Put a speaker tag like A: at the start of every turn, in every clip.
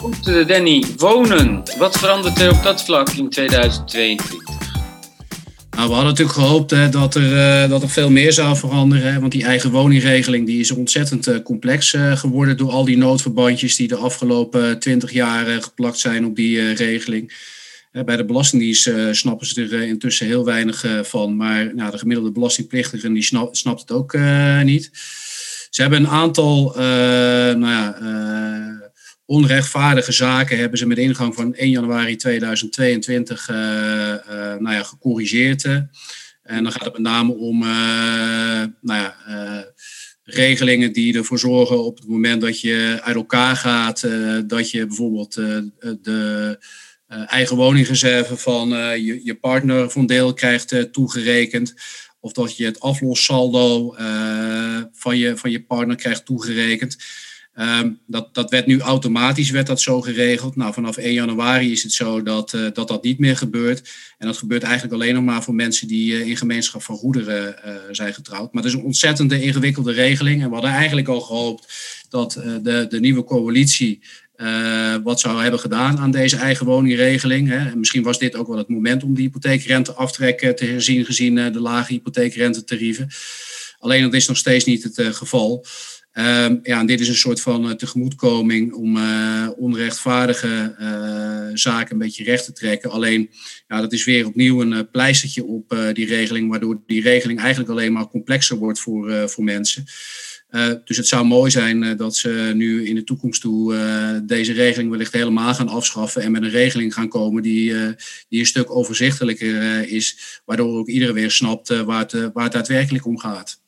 A: Goed, eh, Danny. Wonen. Wat verandert er op dat vlak in 2022?
B: Nou, we hadden natuurlijk gehoopt hè, dat, er, uh, dat er veel meer zou veranderen. Hè, want die eigen woningregeling die is ontzettend uh, complex uh, geworden door al die noodverbandjes die de afgelopen twintig jaar geplakt zijn op die regeling. bij de Belastingdienst snappen ze er intussen heel weinig van. Maar nou, de gemiddelde belastingplichtige die snap, snapt het ook niet. Ze hebben een aantal nou ja, onrechtvaardige zaken hebben ze met ingang van 1 januari 2022 uh, uh, nou ja, gecorrigeerd. En dan gaat het met name om uh, nou ja, regelingen die ervoor zorgen op het moment dat je uit elkaar gaat, dat je bijvoorbeeld de eigen woningreserve van je, je partner van deel krijgt toegerekend. Of dat je het aflossaldo van, je, van je partner krijgt toegerekend. Um, dat, dat werd nu automatisch werd dat zo geregeld. Nou, vanaf 1 januari is het zo dat, uh, dat dat niet meer gebeurt. En dat gebeurt eigenlijk alleen nog maar voor mensen die uh, in gemeenschap van goederen uh, zijn getrouwd. Maar het is een ontzettende ingewikkelde regeling. En we hadden eigenlijk al gehoopt dat de, de nieuwe coalitie wat zou hebben gedaan aan deze eigen woningregeling. Hè. En misschien was dit ook wel het moment om die hypotheekrenteaftrek te herzien, gezien de lage hypotheekrentetarieven. Alleen dat is nog steeds niet het geval. Um, ja, en dit is een soort van uh, tegemoetkoming om uh, onrechtvaardige uh, zaken een beetje recht te trekken. Alleen, ja, dat is weer opnieuw een pleistertje op die regeling, waardoor die regeling eigenlijk alleen maar complexer wordt voor, voor mensen. dus het zou mooi zijn dat ze nu in de toekomst toe deze regeling wellicht helemaal gaan afschaffen en met een regeling gaan komen die, die een stuk overzichtelijker is, waardoor ook iedereen weer snapt waar, het, waar het daadwerkelijk om gaat.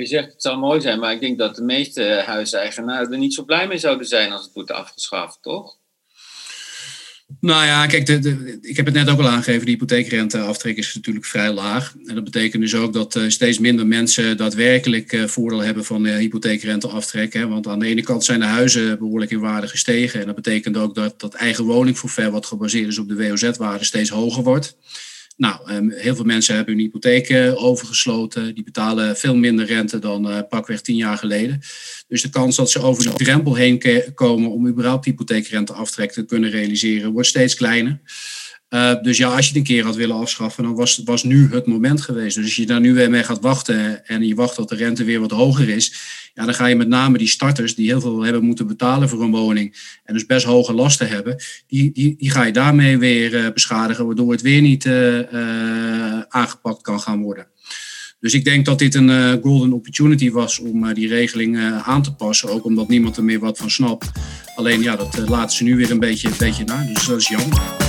A: Je zegt het zou mooi zijn, maar ik denk dat de meeste huiseigenaren er niet zo blij mee zouden zijn als het wordt afgeschaft, toch?
B: Nou ja, kijk, de, ik heb het net ook al aangegeven, de hypotheekrenteaftrek is natuurlijk vrij laag. En dat betekent dus ook dat uh, steeds minder mensen daadwerkelijk uh, voordeel hebben van de hypotheekrenteaftrek. Hè. Want aan de ene kant zijn de huizen behoorlijk in waarde gestegen. En dat betekent ook dat dat eigen woningforfait, wat gebaseerd is op de WOZ-waarde, steeds hoger wordt. Nou, ehm, heel veel mensen hebben hun hypotheek eh, overgesloten. Die betalen veel minder rente dan uh, pakweg tien jaar geleden. Dus de kans dat ze over die drempel heen komen om überhaupt hypotheekrenteaftrek te kunnen realiseren, wordt steeds kleiner. Uh, dus ja, als je het een keer had willen afschaffen, dan was, was nu het moment geweest. Dus als je daar nu weer mee gaat wachten en je wacht tot de rente weer wat hoger is, ja, dan ga je met name die starters die heel veel hebben moeten betalen voor een woning en dus best hoge lasten hebben, die, die, ga je daarmee weer uh, beschadigen, waardoor het weer niet uh, aangepakt kan gaan worden. Dus ik denk dat dit een golden opportunity was om die regeling aan te passen, ook omdat niemand er meer wat van snapt. Alleen ja, dat laten ze nu weer een beetje, een beetje na, dus dat is jammer.